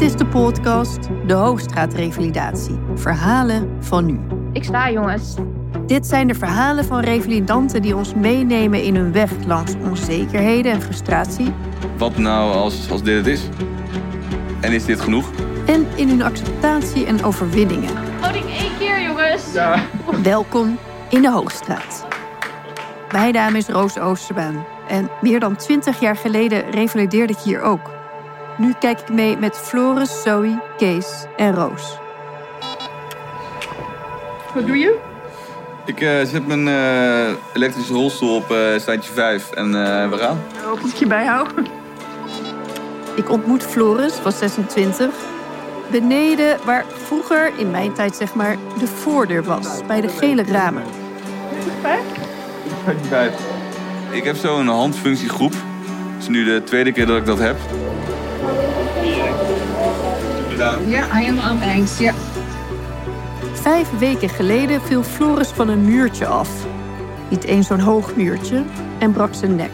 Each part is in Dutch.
Dit is de podcast De Hoogstraatrevalidatie. Verhalen van nu. Ik sta, jongens. Dit zijn de verhalen van revalidanten die ons meenemen in hun weg langs onzekerheden en frustratie. Wat nou als, als dit het is? En is dit genoeg? En in hun acceptatie en overwinningen. Houding één keer, jongens. Welkom in de Hoogstraat. Mijn naam is Roos Oosterbaan. En meer dan twintig jaar geleden revalideerde ik hier ook. Nu kijk ik mee met Floris, Zoe, Kees en Roos. Wat doe je? Ik eh, zet mijn eh, elektrische rolstoel op uh, standje 5 en we gaan. Hoop dat ik je bijhoud. Ik ontmoet Floris, van 26. Beneden waar vroeger, in mijn tijd zeg maar, de voordeur was. Bij de gele ramen. Standje 5. Ik heb zo'n handfunctiegroep. Het is nu de tweede keer dat ik dat heb. Ja, helemaal thanks. Ja. Vijf weken geleden viel Floris van een muurtje af. Niet eens zo'n hoog muurtje. En brak zijn nek.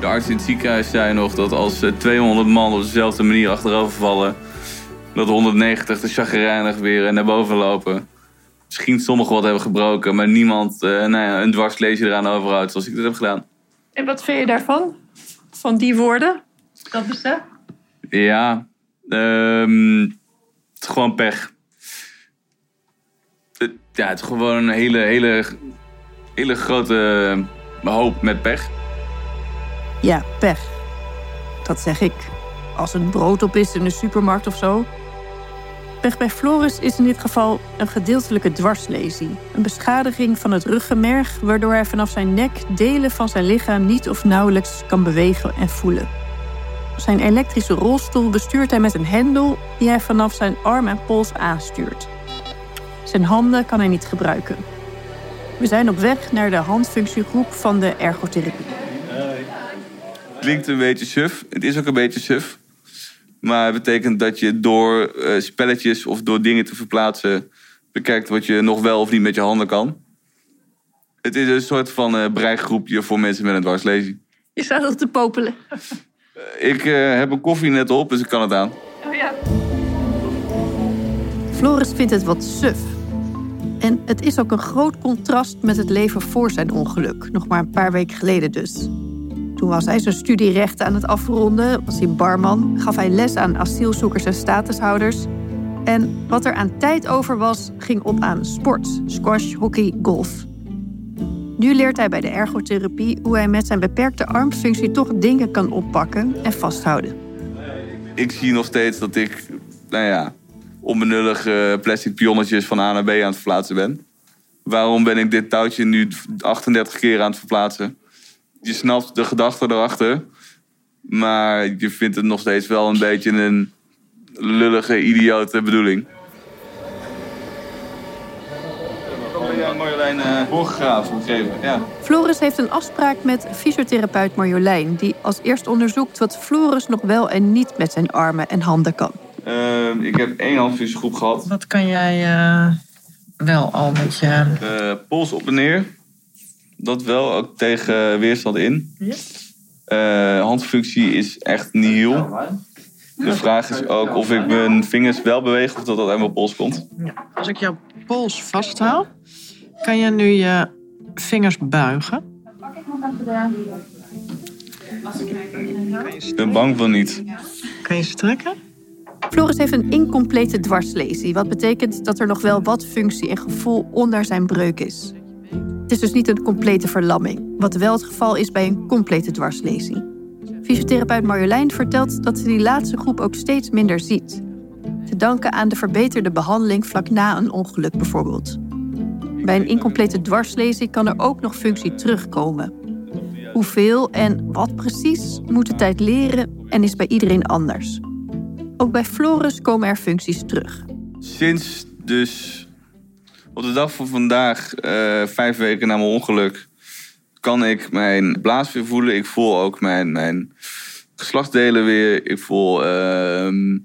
De arts in het ziekenhuis zei nog dat als eh, 200 man op dezelfde manier achterover vallen... dat 190 te chagrijnig weer naar boven lopen. Misschien sommigen wat hebben gebroken, maar niemand eh, nou ja, een dwarsleesje eraan overhoudt zoals ik dat heb gedaan. En wat vind je daarvan? Van die woorden? Dat besef? Ja, ehm, het gewoon pech. Het, ja, het is gewoon een hele, hele, hele grote hoop met pech. Ja, pech. Dat zeg ik. Als een brood op is in de supermarkt of zo. Pech bij Floris is in dit geval een gedeeltelijke dwarslesie. Een beschadiging van het ruggenmerg, waardoor hij vanaf zijn nek delen van zijn lichaam niet of nauwelijks kan bewegen en voelen. Zijn elektrische rolstoel bestuurt hij met een hendel die hij vanaf zijn arm en pols aanstuurt. Zijn handen kan hij niet gebruiken. We zijn op weg naar de handfunctiegroep van de ergotherapie. Klinkt een beetje suf. Het is ook een beetje suf. Maar het betekent dat je door eh, spelletjes of door dingen te verplaatsen... bekijkt wat je nog wel of niet met je handen kan. Het is een soort van eh breigroepje voor mensen met een dwarslesie. Je staat al te popelen. Ik eh, heb een koffie net op, dus ik kan het aan. Oh ja. Floris vindt het wat suf. En het is ook een groot contrast met het leven voor zijn ongeluk. Nog maar een paar weken geleden dus. Toen was hij zijn studierechten aan het afronden, was hij barman, gaf hij les aan asielzoekers en statushouders. En wat er aan tijd over was, ging op aan sport, squash, hockey, golf. Nu leert hij bij de ergotherapie hoe hij met zijn beperkte armfunctie toch dingen kan oppakken en vasthouden. Ik zie nog steeds dat ik, nou ja, onbenullige plastic pionnetjes van A naar B aan het verplaatsen ben. Waarom ben ik dit touwtje nu 38 keer aan het verplaatsen? Je snapt de gedachte erachter, maar je vindt het nog steeds wel een beetje een lullige, idiote bedoeling. Jij Marjolein uh, voorgegraven gegeven, ja. Floris heeft een afspraak met fysiotherapeut Marjolein... die als eerst onderzoekt wat Floris nog wel en niet met zijn armen en handen kan. Ehm, ik heb één handfunctiegroep gehad. Wat kan jij eh, wel al met je... Eh, pols op en neer. Dat wel, ook tegen weerstand in. Ja. Eh, handfunctie is echt nieuw. De vraag is ook of ik mijn vingers wel beweeg of dat dat uit mijn pols komt. Als ik jouw pols vasthoud, kan je nu je vingers buigen. Ik ben bang van niet. Kan je strekken? Floris heeft een incomplete dwarslesie... wat betekent dat er nog wel wat functie en gevoel onder zijn breuk is. Het is dus niet een complete verlamming... wat wel het geval is bij een complete dwarslesie. Fysiotherapeut Marjolein vertelt dat ze die laatste groep ook steeds minder ziet. Te danken aan de verbeterde behandeling vlak na een ongeluk bijvoorbeeld. Bij een incomplete dwarslesie kan er ook nog functie terugkomen. Hoeveel en wat precies moet de tijd leren en is bij iedereen anders. Ook bij Floris komen er functies terug. Sinds dus op de dag van vandaag, eh, vijf weken na mijn ongeluk, kan ik mijn blaas weer voelen. Ik voel ook mijn, mijn geslachtsdelen weer. Ik voel ehm,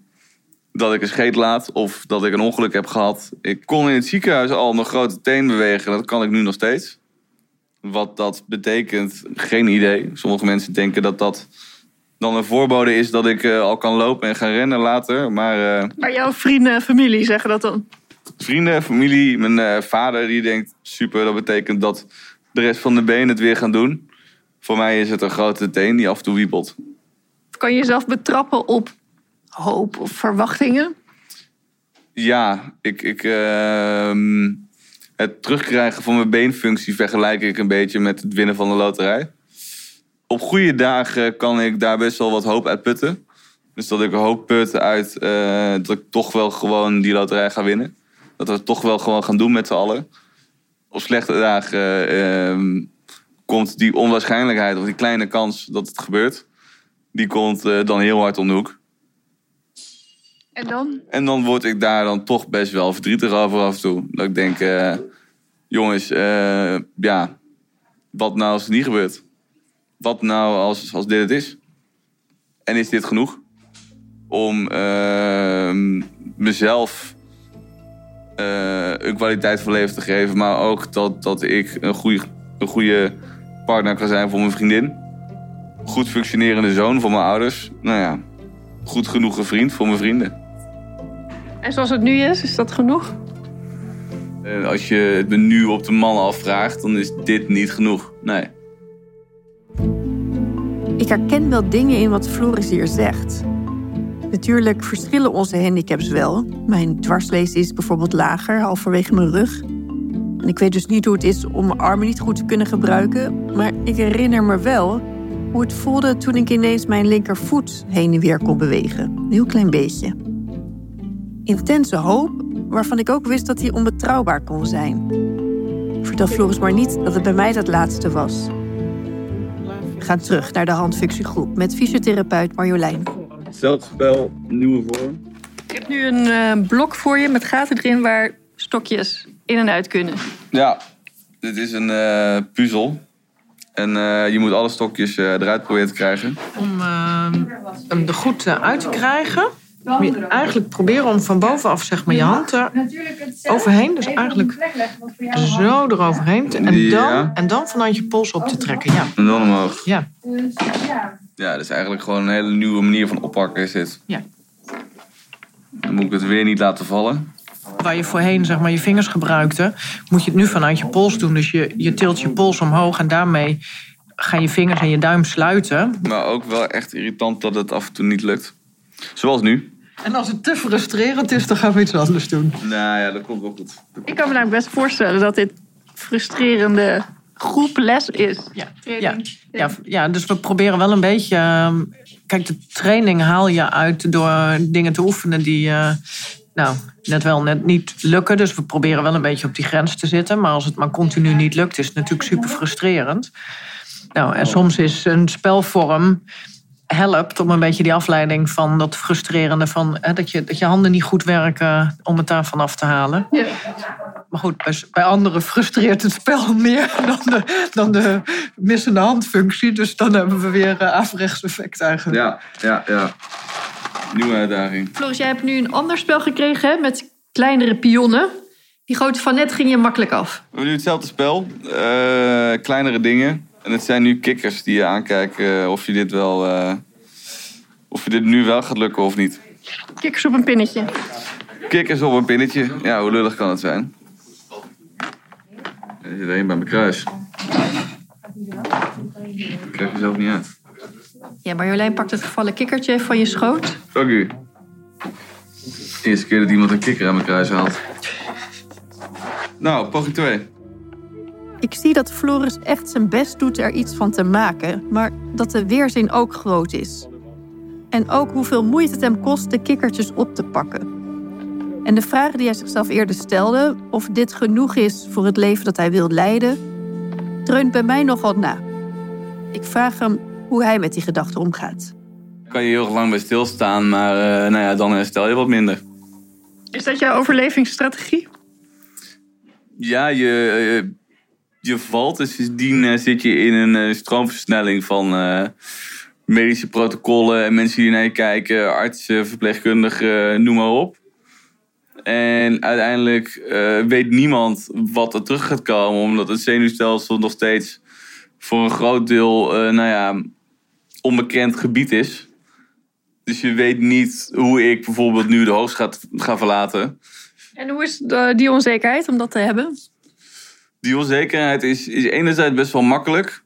dat ik een scheet laat of dat ik een ongeluk heb gehad. Ik kon in het ziekenhuis al mijn grote teen bewegen. Dat kan ik nu nog steeds. Wat dat betekent, geen idee. Sommige mensen denken dat dat dan een voorbode is dat ik eh, al kan lopen en gaan rennen later. Maar eh, Maar jouw vrienden en familie zeggen dat dan. vrienden, familie, mijn eh, vader die denkt super, dat betekent dat de rest van de benen het weer gaan doen. Voor mij is het een grote teen die af en toe wiebelt. Kan je jezelf betrappen op hoop of verwachtingen? Ja, ik, ik, ehm, het terugkrijgen van mijn beenfunctie vergelijk ik een beetje met het winnen van de loterij. Op goede dagen kan ik daar best wel wat hoop uit putten. Dus dat ik hoop put uit eh, dat ik toch wel gewoon die loterij ga winnen. Dat we het toch wel gewoon gaan doen met z'n allen. Op slechte dagen ehm, komt die onwaarschijnlijkheid of die kleine kans dat het gebeurt. Die komt eh, dan heel hard om de hoek. En dan? En dan word ik daar dan toch best wel verdrietig over af en toe. Dat ik denk, eh, jongens, eh, ja, wat nou als het niet gebeurt? Wat nou als, als dit het is? En is dit genoeg? Om eh, mezelf eh, een kwaliteit van leven te geven, maar ook dat, dat ik een goede, een goede partner kan zijn voor mijn vriendin. Goed functionerende zoon voor mijn ouders. Nou ja, goed genoeg vriend voor mijn vrienden. En zoals het nu is, is dat genoeg? Eh, als je het menu op de mannen afvraagt, dan is dit niet genoeg. Nee. Ik herken wel dingen in wat Floris hier zegt. Natuurlijk verschillen onze handicaps wel. Mijn dwarslezen is bijvoorbeeld lager, halverwege mijn rug. En ik weet dus niet hoe het is om mijn armen niet goed te kunnen gebruiken. Maar ik herinner me wel hoe het voelde toen ik ineens mijn linkervoet heen en weer kon bewegen. Een heel klein beetje. Intense hoop, waarvan ik ook wist dat hij onbetrouwbaar kon zijn. Vertel Floris maar niet dat het bij mij dat laatste was. We gaan terug naar de handfunctiegroep met fysiotherapeut Marjolein. Hetzelfde spel, nieuwe vorm. Je hebt nu een eh, blok voor je met gaten erin waar stokjes in en uit kunnen. Ja, dit is een eh, puzzel. En eh, je moet alle stokjes eh, eruit proberen te krijgen. Om ehm, hem er goed uit te krijgen, eigenlijk proberen om van bovenaf zeg maar, je hand er overheen. Dus eigenlijk zo eroverheen. te- En dan, Ja. en dan vanuit je pols op te trekken. Ja. En dan omhoog. Ja. Ja, dat is eigenlijk gewoon een hele nieuwe manier van oppakken is dit. Ja. Dan moet ik het weer niet laten vallen. Waar je voorheen zeg maar, je vingers gebruikte, moet je het nu vanuit je pols doen. Dus je, je tilt je pols omhoog en daarmee gaan je vingers en je duim sluiten. Maar ook wel echt irritant dat het af en toe niet lukt. Zoals nu. En als het te frustrerend is, dan gaan we iets anders doen. Nou ja, dat komt wel goed. Ik kan me namelijk best voorstellen dat dit frustrerende groeples is. Ja, Training. ja, ja, dus we proberen wel een beetje. ehm, Kijk, de training haal je uit door dingen te oefenen die. eh, nou, net wel, net niet lukken. Dus we proberen wel een beetje op die grens te zitten. Maar als het maar continu niet lukt, is het natuurlijk super frustrerend. Nou, en soms is een spelvorm helpt om een beetje die afleiding van dat frustrerende van hè, dat, je, dat je handen niet goed werken om het daarvan af te halen. Ja. Maar goed, bij, bij anderen frustreert het spel meer dan de, dan de missende handfunctie. Dus dan hebben we weer uh, averechts effect eigenlijk. Ja, ja, ja. Nieuwe uitdaging. Floris, jij hebt nu een ander spel gekregen hè, met kleinere pionnen. Die grote van net ging je makkelijk af. We hebben nu hetzelfde spel. eh, kleinere dingen. En het zijn nu kikkers die je aankijken eh, of je dit wel... eh, of je dit nu wel gaat lukken of niet. Kikkers op een pinnetje. Kikkers op een pinnetje. Ja, hoe lullig kan het zijn? Er zit er één bij mijn kruis. Ik krijg je zelf niet uit. Ja, Marjolein pakt het gevallen kikkertje van je schoot. Dank u. Eerste keer dat iemand een kikker aan mijn kruis haalt. Nou, poging 2. Ik zie dat Floris echt zijn best doet er iets van te maken, maar dat de weerzin ook groot is. En ook hoeveel moeite het hem kost de kikkertjes op te pakken. En de vragen die hij zichzelf eerder stelde, of dit genoeg is voor het leven dat hij wil leiden, dreunt bij mij nogal na. Ik vraag hem hoe hij met die gedachte omgaat. Kan je heel lang bij stilstaan, maar eh, nou ja, dan herstel je wat minder. Is dat jouw overlevingsstrategie? Ja, je, eh, je valt en sindsdien eh, zit je in een eh, stroomversnelling van eh, medische protocollen en mensen die naar je kijken, artsen, verpleegkundigen, noem maar op. En uiteindelijk weet niemand wat er terug gaat komen, omdat het zenuwstelsel nog steeds voor een groot deel, eh, nou ja, onbekend gebied is. Dus je weet niet hoe ik bijvoorbeeld nu de hoogst ga, ga verlaten. En hoe is die onzekerheid om dat te hebben? Die onzekerheid is, is enerzijds best wel makkelijk.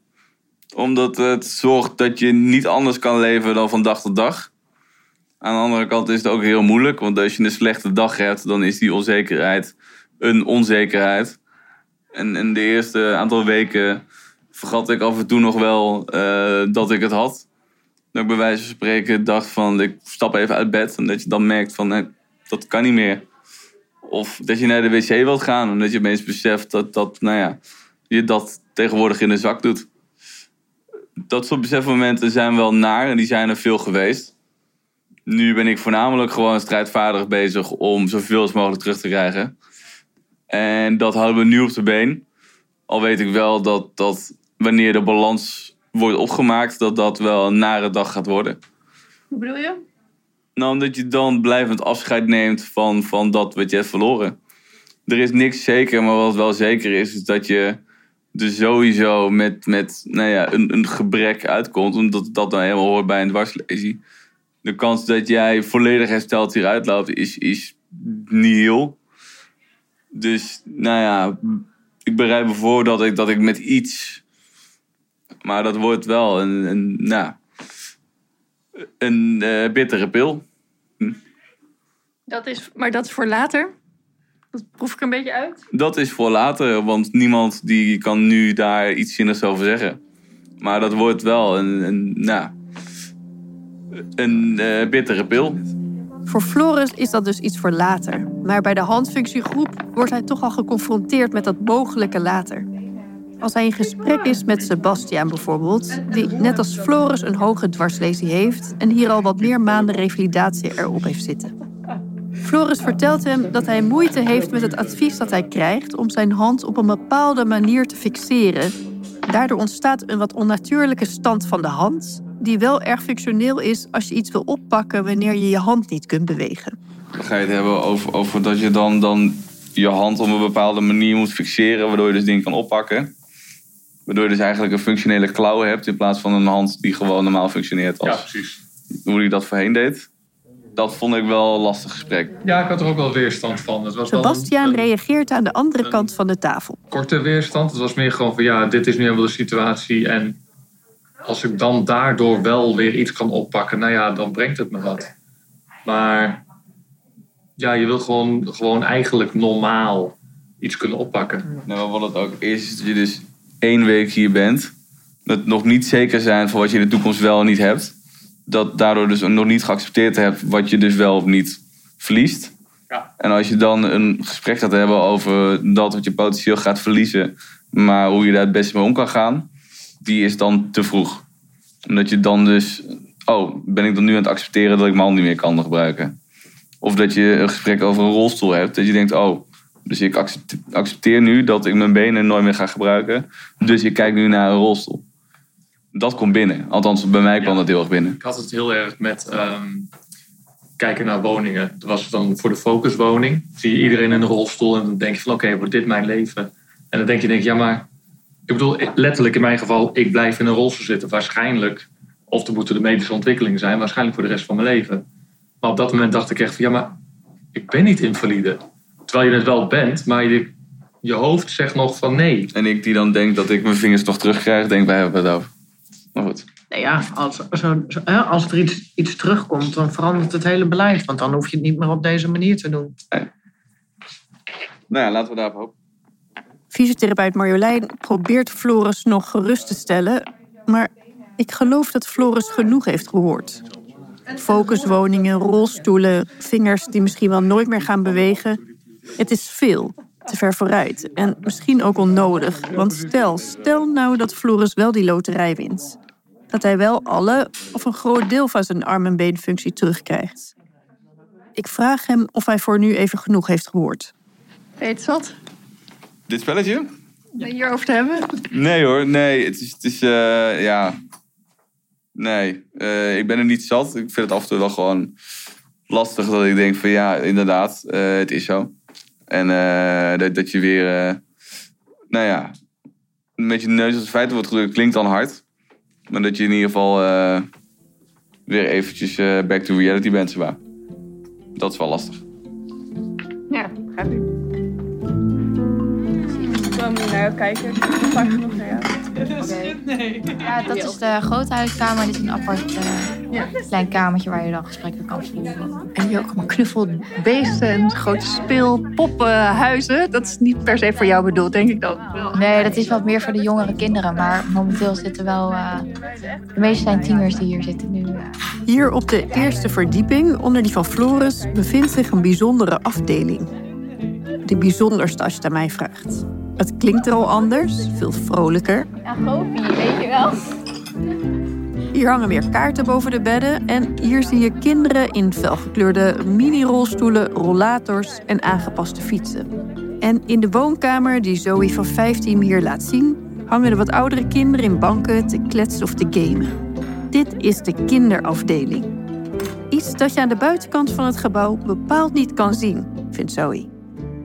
Omdat het zorgt dat je niet anders kan leven dan van dag tot dag. Aan de andere kant is het ook heel moeilijk. Want als je een slechte dag hebt, dan is die onzekerheid een onzekerheid. En in de eerste aantal weken vergat ik af en toe nog wel eh, dat ik het had. Dat ik bij wijze van spreken dacht van, ik stap even uit bed. En dat je dan merkt van, nee, dat kan niet meer. Of dat je naar de wc wilt gaan. Omdat je opeens beseft dat, dat nou ja, je dat tegenwoordig in de zak doet. Dat soort besefmomenten zijn wel naar en die zijn er veel geweest. Nu ben ik voornamelijk gewoon strijdvaardig bezig om zoveel als mogelijk terug te krijgen. En dat houden we nu op de been. Al weet ik wel dat, dat wanneer de balans wordt opgemaakt, dat dat wel een nare dag gaat worden. Hoe bedoel je? Nou, omdat je dan blijvend afscheid neemt van, van dat wat je hebt verloren. Er is niks zeker, maar wat wel zeker is, is dat je er sowieso met, met nou ja, een, een gebrek uitkomt. Omdat dat dan helemaal hoort bij een dwarslesie. De kans dat jij volledig hersteld hieruit loopt, is, is niet heel. Dus, nou ja, ik bereid me voor dat ik, dat ik met iets. Maar dat wordt wel een, een, nou, een eh, bittere pil. Dat is, maar dat is voor later? Dat proef ik een beetje uit. Dat is voor later, want niemand die kan nu daar iets zinnigs over zeggen. Maar dat wordt wel een, een, nou, een eh, bittere pil. Voor Floris is dat dus iets voor later. Maar bij de handfunctiegroep wordt hij toch al geconfronteerd met dat mogelijke later. Als hij in gesprek is met Sebastiaan bijvoorbeeld, die net als Floris een hoge dwarslesie heeft en hier al wat meer maanden revalidatie erop heeft zitten. Floris vertelt hem dat hij moeite heeft met het advies dat hij krijgt om zijn hand op een bepaalde manier te fixeren. Daardoor ontstaat een wat onnatuurlijke stand van de hand, die wel erg functioneel is als je iets wil oppakken wanneer je je hand niet kunt bewegen. Dan ga je het hebben over, over dat je dan, dan je hand op een bepaalde manier moet fixeren, waardoor je dus dingen kan oppakken. Waardoor je dus eigenlijk een functionele klauw hebt in plaats van een hand die gewoon normaal functioneert als Ja, precies. hoe hij dat voorheen deed. Dat vond ik wel een lastig gesprek. Ja, ik had er ook wel weerstand van. Het was een, een reageert aan de andere kant van de tafel. korte weerstand. Het was meer gewoon van ja, dit is nu helemaal de situatie. En als ik dan daardoor wel weer iets kan oppakken, nou ja, dan brengt het me wat. Maar ja, je wil gewoon, gewoon eigenlijk normaal iets kunnen oppakken. Nou, wat het ook is, is dat je dus één week hier bent. Dat nog niet zeker zijn van wat je in de toekomst wel en niet hebt. Dat daardoor dus nog niet geaccepteerd hebt wat je dus wel of niet verliest. Ja. En als je dan een gesprek gaat hebben over dat wat je potentieel gaat verliezen, maar hoe je daar het beste mee om kan gaan, die is dan te vroeg. Omdat je dan dus, oh, ben ik dan nu aan het accepteren dat ik mijn hand niet meer kan gebruiken? Of dat je een gesprek over een rolstoel hebt, dat je denkt, oh, dus ik accepte- accepteer nu dat ik mijn benen nooit meer ga gebruiken, dus ik kijk nu naar een rolstoel. Dat komt binnen. Althans, bij mij kwam Ja. dat heel erg binnen. Ik had het heel erg met ehm, kijken naar woningen. Dat was dan voor de focuswoning. Zie je iedereen in een rolstoel en dan denk je van oké, wordt dit mijn leven? En dan denk je, denk, ja maar, ik bedoel letterlijk in mijn geval, ik blijf in een rolstoel zitten. Waarschijnlijk, of er moeten de medische ontwikkelingen zijn, waarschijnlijk voor de rest van mijn leven. Maar op dat moment dacht ik echt van ja, maar ik ben niet invalide. Terwijl je het wel bent, maar je, je hoofd zegt nog van nee. En ik die dan denk dat ik mijn vingers nog terugkrijg, denk wij hebben het over. Maar goed. Nou ja, als, zo, zo- hè, als er iets, iets terugkomt, dan verandert het hele beleid. Want dan hoef je het niet meer op deze manier te doen. Nou ja, laten we daarop hopen. Fysiotherapeut Marjolein probeert Floris nog gerust te stellen, maar ik geloof dat Floris genoeg heeft gehoord. Focuswoningen, rolstoelen, vingers die misschien wel nooit meer gaan bewegen. Het is veel, te ver vooruit en misschien ook onnodig. Want stel, stel nou dat Floris wel die loterij wint. Dat hij wel alle of een groot deel van zijn arm- en beenfunctie terugkrijgt. Ik vraag hem of hij voor nu even genoeg heeft gehoord. Ben je het zat? Dit spelletje? Het hierover te hebben? Nee hoor, nee. Het is, het is eh, ja. Nee, eh, ik ben er niet zat. Ik vind het af en toe wel gewoon lastig dat ik denk van ja, inderdaad, eh, het is zo. En eh, dat, dat je weer, eh, nou ja, met je neus op de feiten wordt gedrukt, klinkt dan hard. Maar dat je in ieder geval eh, weer eventjes back to reality bent, zeg maar. Dat is wel lastig. Ja, gaat nu. Ik wil nu naar jou kijken. Ik ben genoeg naar jou. Ja, dat is de grote huiskamer. Dit is een apart eh, klein kamertje waar je dan gesprekken kan voeren. En hier ook allemaal knuffelbeesten en grote speelpoppenhuizen. Dat is niet per se voor jou bedoeld, denk ik dan. Nee, dat is wat meer voor de jongere kinderen. Maar momenteel zitten wel... eh, de meeste zijn tieners die hier zitten nu. eh. Hier op de eerste verdieping, onder die van Floris, bevindt zich een bijzondere afdeling. De bijzonderste als je het aan mij vraagt. Het klinkt er al anders, veel vrolijker. Ja, Gopie, weet je wel. Hier hangen meer kaarten boven de bedden en hier zie je kinderen in felgekleurde mini-rolstoelen, rollators en aangepaste fietsen. En in de woonkamer die Zoe van 15 me hier laat zien, hangen de wat oudere kinderen in banken te kletsen of te gamen. Dit is de kinderafdeling. Iets dat je aan de buitenkant van het gebouw bepaald niet kan zien, vindt Zoe.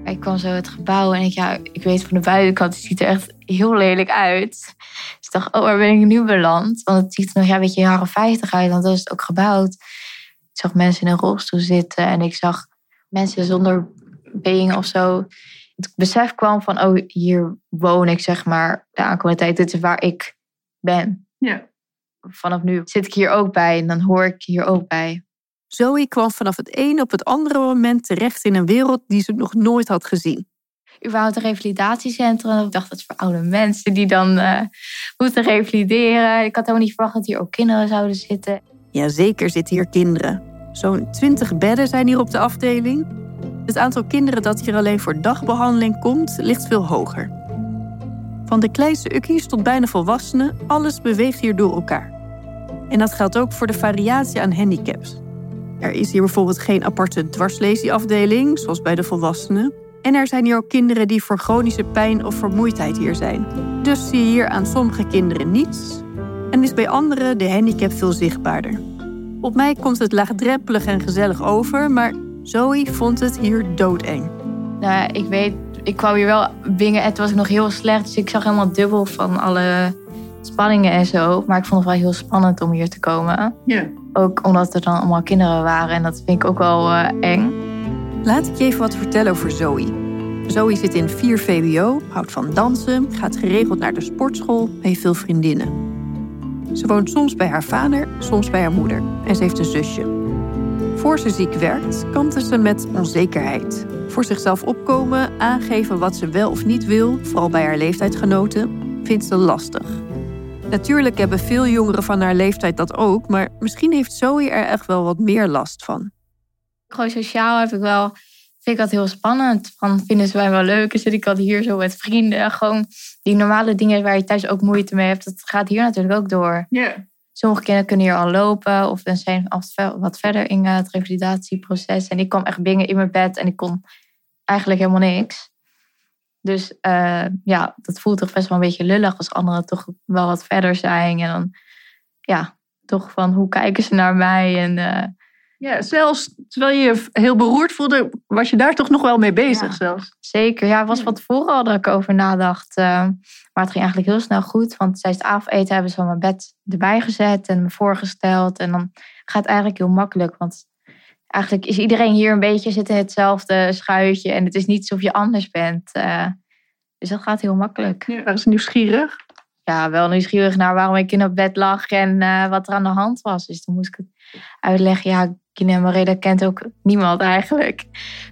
Ik kwam zo het gebouw en ik, ja, ik weet van de buitenkant, het ziet er echt heel lelijk uit. Dus ik dacht, oh, waar ben ik nu beland? Want het ziet er nog ja, een beetje jaren 50 uit, want dat is het ook gebouwd. Ik zag mensen in een rolstoel zitten en ik zag mensen zonder benen of zo. Het besef kwam van, oh, hier woon ik, zeg maar, de aankomende tijd. Dit is waar ik ben. Ja. Vanaf nu zit ik hier ook bij en dan hoor ik hier ook bij. Zoe kwam vanaf het ene op het andere moment terecht in een wereld die ze nog nooit had gezien. überhaupt een revalidatiecentrum. Ik dacht dat is voor oude mensen die dan eh, moeten revalideren. Ik had helemaal niet verwacht dat hier ook kinderen zouden zitten. Jazeker zitten hier kinderen. Zo'n 20 bedden zijn hier op de afdeling. Het aantal kinderen dat hier alleen voor dagbehandeling komt, ligt veel hoger. Van de kleinste ukkies tot bijna volwassenen, alles beweegt hier door elkaar. En dat geldt ook voor de variatie aan handicaps. Er is hier bijvoorbeeld geen aparte dwarslesieafdeling, zoals bij de volwassenen. En er zijn hier ook kinderen die voor chronische pijn of vermoeidheid hier zijn. Dus zie je hier aan sommige kinderen niets en is bij anderen de handicap veel zichtbaarder. Op mij komt het laagdrempelig en gezellig over, maar Zoe vond het hier doodeng. Nou, ik weet, ik kwam hier wel binnen en toen was nog heel slecht. Dus ik zag helemaal dubbel van alle spanningen en zo. Maar ik vond het wel heel spannend om hier te komen. Ja. Ook omdat er dan allemaal kinderen waren en dat vind ik ook wel eh, eng. Laat ik je even wat vertellen over Zoe. Zoe zit in 4 VWO, houdt van dansen, gaat geregeld naar de sportschool, heeft veel vriendinnen. Ze woont soms bij haar vader, soms bij haar moeder en ze heeft een zusje. Voor ze ziek werkt, kampte ze met onzekerheid. Voor zichzelf opkomen, aangeven wat ze wel of niet wil, vooral bij haar leeftijdsgenoten, vindt ze lastig. Natuurlijk hebben veel jongeren van haar leeftijd dat ook, maar misschien heeft Zoe er echt wel wat meer last van. Gewoon sociaal heb ik wel, vind ik dat heel spannend. Van vinden ze mij wel leuk? Zit ik al hier zo met vrienden? Gewoon die normale dingen waar je thuis ook moeite mee hebt, dat gaat hier natuurlijk ook door. Ja. Sommige kinderen kunnen hier al lopen of zijn wat verder in het revalidatieproces. En ik kwam echt binnen in mijn bed en ik kon eigenlijk helemaal niks. Dus eh, ja, dat voelt toch best wel een beetje lullig als anderen toch wel wat verder zijn. En dan, ja, toch van hoe kijken ze naar mij? En eh, ja, zelfs terwijl je je heel beroerd voelde, was je daar toch nog wel mee bezig Ja. zelfs. zeker, ja, was van tevoren al dat ik over nadacht. eh, maar het ging eigenlijk heel snel goed. Want tijdens het avondeten hebben ze mijn bed erbij gezet en me voorgesteld. En dan gaat het eigenlijk heel makkelijk. Want eigenlijk is iedereen hier een beetje zit in hetzelfde schuitje. En het is niet alsof je anders bent. eh, dus dat gaat heel makkelijk. Ja. Waren ze nieuwsgierig? ja, wel nieuwsgierig naar waarom ik in het bed lag en eh, wat er aan de hand was. Dus toen moest ik het uitleggen. Ja, Marais, dat kent ook niemand eigenlijk.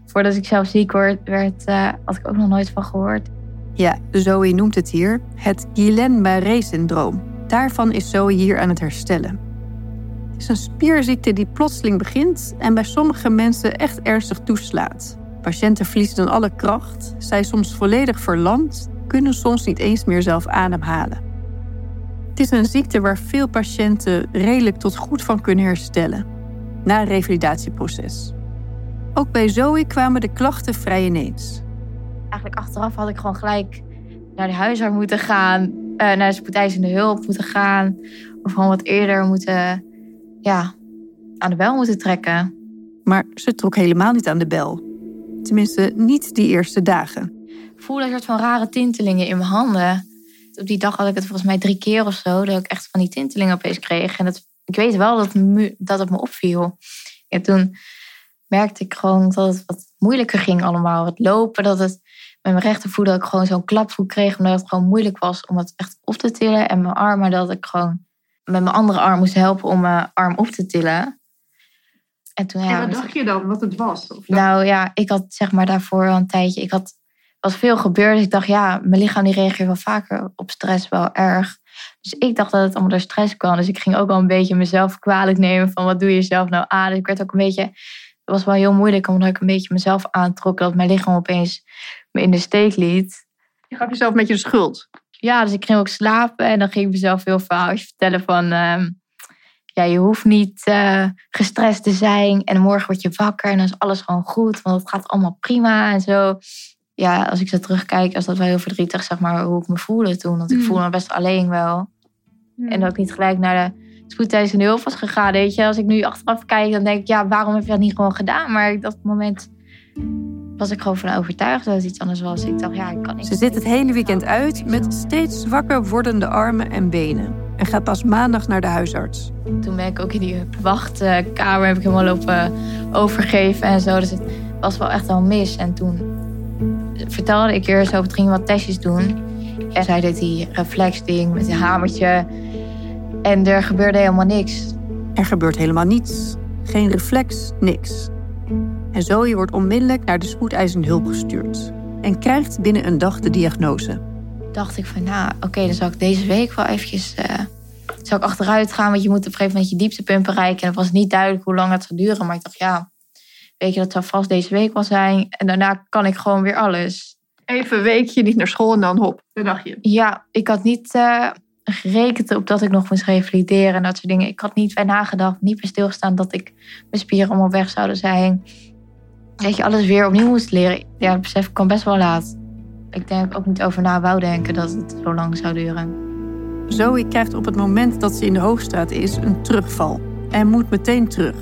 Voordat ik zelf ziek werd, werd eh, had ik ook nog nooit van gehoord. Ja, Zoe noemt het hier het Guillain-Barré-syndroom. Daarvan is Zoe hier aan het herstellen. Is een spierziekte die plotseling begint en bij sommige mensen echt ernstig toeslaat. Patiënten verliezen dan alle kracht, zijn soms volledig verlamd, kunnen soms niet eens meer zelf ademhalen. Het is een ziekte waar veel patiënten redelijk tot goed van kunnen herstellen, na een revalidatieproces. Ook bij Zoe kwamen de klachten vrij ineens. Eigenlijk achteraf had ik gewoon gelijk naar de huisarts moeten gaan. eh, naar de spoedeisende hulp moeten gaan. Of gewoon wat eerder moeten, ja, aan de bel moeten trekken. Maar ze trok helemaal niet aan de bel. Tenminste, niet die eerste dagen. Ik voelde een soort van rare tintelingen in mijn handen. op die dag had ik het volgens mij drie keer of zo. Dat ik echt van die tintelingen opeens kreeg. En dat, ik weet wel dat, me- dat het me opviel. En toen merkte ik gewoon dat het wat moeilijker ging allemaal. Het lopen, dat het met mijn rechtervoet dat ik gewoon zo'n klapvoet kreeg. Omdat het gewoon moeilijk was om het echt op te tillen. En mijn armen dat ik gewoon met mijn andere arm moest helpen om mijn arm op te tillen. En toen, ja, en wat dacht je dan, wat het was? Of nou ja, ik had zeg maar daarvoor al een tijdje. Ik had was veel gebeurd. Dus ik dacht, ja, mijn lichaam die reageert wel vaker op stress wel erg. Dus ik dacht dat het allemaal door stress kwam. Dus ik ging ook wel een beetje mezelf kwalijk nemen van wat doe je zelf nou aan. Dus ik werd ook een beetje, het was wel heel moeilijk omdat ik een beetje mezelf aantrok. Dat mijn lichaam opeens me in de steek liet. je gaf jezelf een beetje de schuld. Ja, dus ik ging ook slapen en dan ging ik mezelf heel verhaaltjes vertellen van... ehm, ja, je hoeft niet eh, gestrest te zijn en morgen word je wakker en dan is alles gewoon goed, want het gaat allemaal prima en zo. Ja, als ik zo terugkijk, is dat wel heel verdrietig, zeg maar, hoe ik me voelde toen. Want ik Mm. voelde me best alleen wel. En dat ik niet gelijk naar de spoedeisende hulp was gegaan, weet je. Als ik nu achteraf kijk, dan denk ik, ja, waarom heb je dat niet gewoon gedaan? Maar op dat moment was ik gewoon van overtuigd dat het iets anders was. Ik dacht, ja, ik kan niet. Ze zit het hele weekend uit met steeds zwakker wordende armen en benen. En gaat pas maandag naar de huisarts. Toen ben ik ook in die wachtkamer heb ik helemaal lopen overgeven en zo. Dus het was wel echt wel mis. En toen vertelde ik eerst over, het ging wat testjes doen. En zij deed die reflexding met een hamertje. En er gebeurde helemaal niks. Er gebeurt helemaal niets. Geen reflex, niks. En Zoe wordt onmiddellijk naar de spoedeisende hulp gestuurd. En krijgt binnen een dag de diagnose. dacht ik van, nou, oké, dan zal ik deze week wel eventjes... eh zal ik achteruit gaan, want je moet op een gegeven moment je dieptepunt bereiken. En het was niet duidelijk hoe lang het zou duren. Maar ik dacht, ja, weet je, dat zou vast deze week wel zijn. En daarna kan ik gewoon weer alles. Even een weekje niet naar school en dan hop, dat dacht je. Ja, ik had niet eh, gerekend op dat ik nog moest revalideren en dat soort dingen. Ik had niet bij nagedacht, niet bij stilgestaan dat ik mijn spieren allemaal weg zouden zijn. Dat je alles weer opnieuw moest leren. Ja, dat besef kwam best wel laat. Ik denk ook niet over na wou denken dat het zo lang zou duren. Zoe krijgt op het moment dat ze in de hoogstraat is een terugval. En moet meteen terug.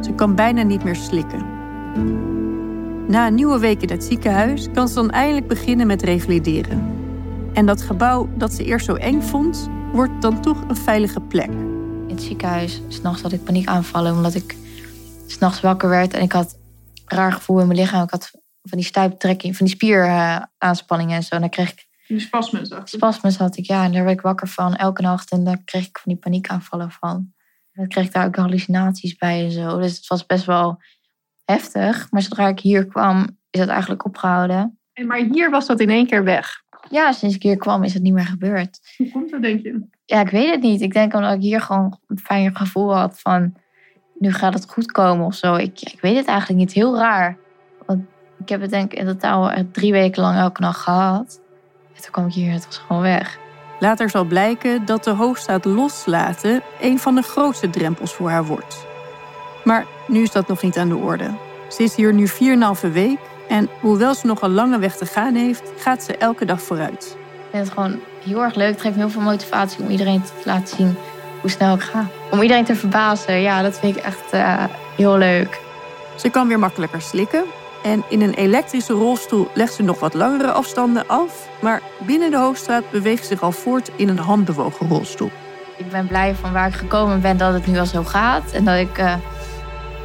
Ze kan bijna niet meer slikken. Na een nieuwe week in het ziekenhuis kan ze dan eindelijk beginnen met revalideren. En dat gebouw dat ze eerst zo eng vond, wordt dan toch een veilige plek. in het ziekenhuis. S'nachts had ik paniekaanvallen omdat ik s'nachts wakker werd en ik had raar gevoel in mijn lichaam. Ik had van die stuiptrekking, van die spieraanspanningen en zo. En dan kreeg ik Die ik. spasmes had ik, ja, en daar werd ik wakker van elke nacht. En daar kreeg ik van die paniekaanvallen van. En dan kreeg ik daar ook hallucinaties bij en zo. Dus het was best wel heftig. Maar zodra ik hier kwam, is het eigenlijk opgehouden. En Maar hier was dat in één keer weg. Ja, sinds ik hier kwam is het niet meer gebeurd. Hoe komt dat, denk je? Ja, ik weet het niet. Ik denk omdat ik hier gewoon een fijner gevoel had van... nu gaat het goed komen of zo. Ik, ik weet het eigenlijk niet. Heel raar. Want ik heb het denk ik in totaal drie weken lang elke nacht gehad. En toen kwam ik hier het was gewoon weg. Later zal blijken dat de hoogstaat loslaten een van de grootste drempels voor haar wordt. Maar nu is dat nog niet aan de orde. Ze is hier nu 4,5 week en hoewel ze nog een lange weg te gaan heeft, gaat ze elke dag vooruit. Ik vind het gewoon heel erg leuk. Het geeft me heel veel motivatie om iedereen te laten zien hoe snel ik ga. Om iedereen te verbazen. Ja, dat vind ik echt eh, heel leuk. Ze kan weer makkelijker slikken en in een elektrische rolstoel legt ze nog wat langere afstanden af, maar binnen de hoogstraat beweegt ze zich al voort in een handbewogen rolstoel. ik ben blij van waar ik gekomen ben dat het nu al zo gaat. En dat ik, eh,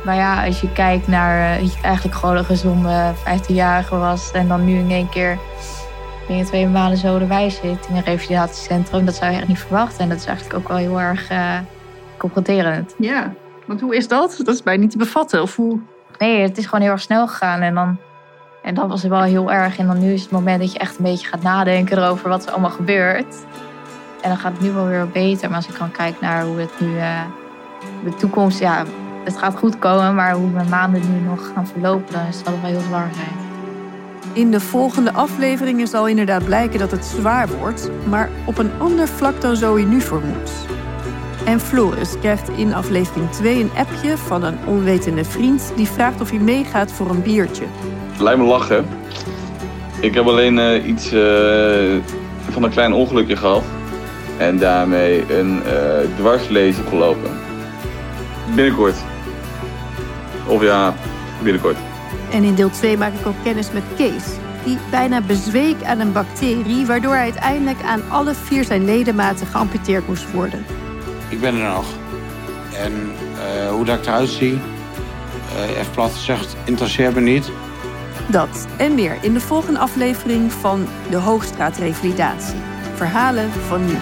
maar ja, als je kijkt naar, eh, dat je eigenlijk gewoon een gezonde 15-jarige was. En dan nu in één keer binnen twee maanden zo erbij zit in een revalidatiecentrum. Dat zou je echt niet verwachten. En dat is eigenlijk ook wel heel erg eh confronterend. Ja, want hoe is dat? Dat is bijna niet te bevatten. Of hoe... Nee, het is gewoon heel erg snel gegaan. En dan, en dat was het wel heel erg. En dan nu is het moment dat je echt een beetje gaat nadenken erover wat er allemaal gebeurt. En dan gaat het nu wel weer beter. Maar als ik dan kijk naar hoe het nu, eh, de toekomst, ja, het gaat goed komen. Maar hoe mijn maanden nu nog gaan verlopen, dan zal het wel heel zwaar zijn. In de volgende afleveringen zal inderdaad blijken dat het zwaar wordt, maar op een ander vlak dan Zoe nu vermoedt. En Floris krijgt in aflevering 2 een appje van een onwetende vriend die vraagt of hij meegaat voor een biertje. Lijkt me lachen. Ik heb alleen eh, iets eh, van een klein ongelukje gehad. En daarmee een eh dwarslees opgelopen. Binnenkort. Of ja, binnenkort. En in deel 2 maak ik ook kennis met Kees, die bijna bezweek aan een bacterie, waardoor hij uiteindelijk aan alle vier zijn ledematen geamputeerd moest worden. Ik ben er nog. En eh, hoe dat ik eruit zie, uh, even plat gezegd, interesseert me niet. Dat en meer in de volgende aflevering van de Hoogstraat Revalidatie. Verhalen van nu.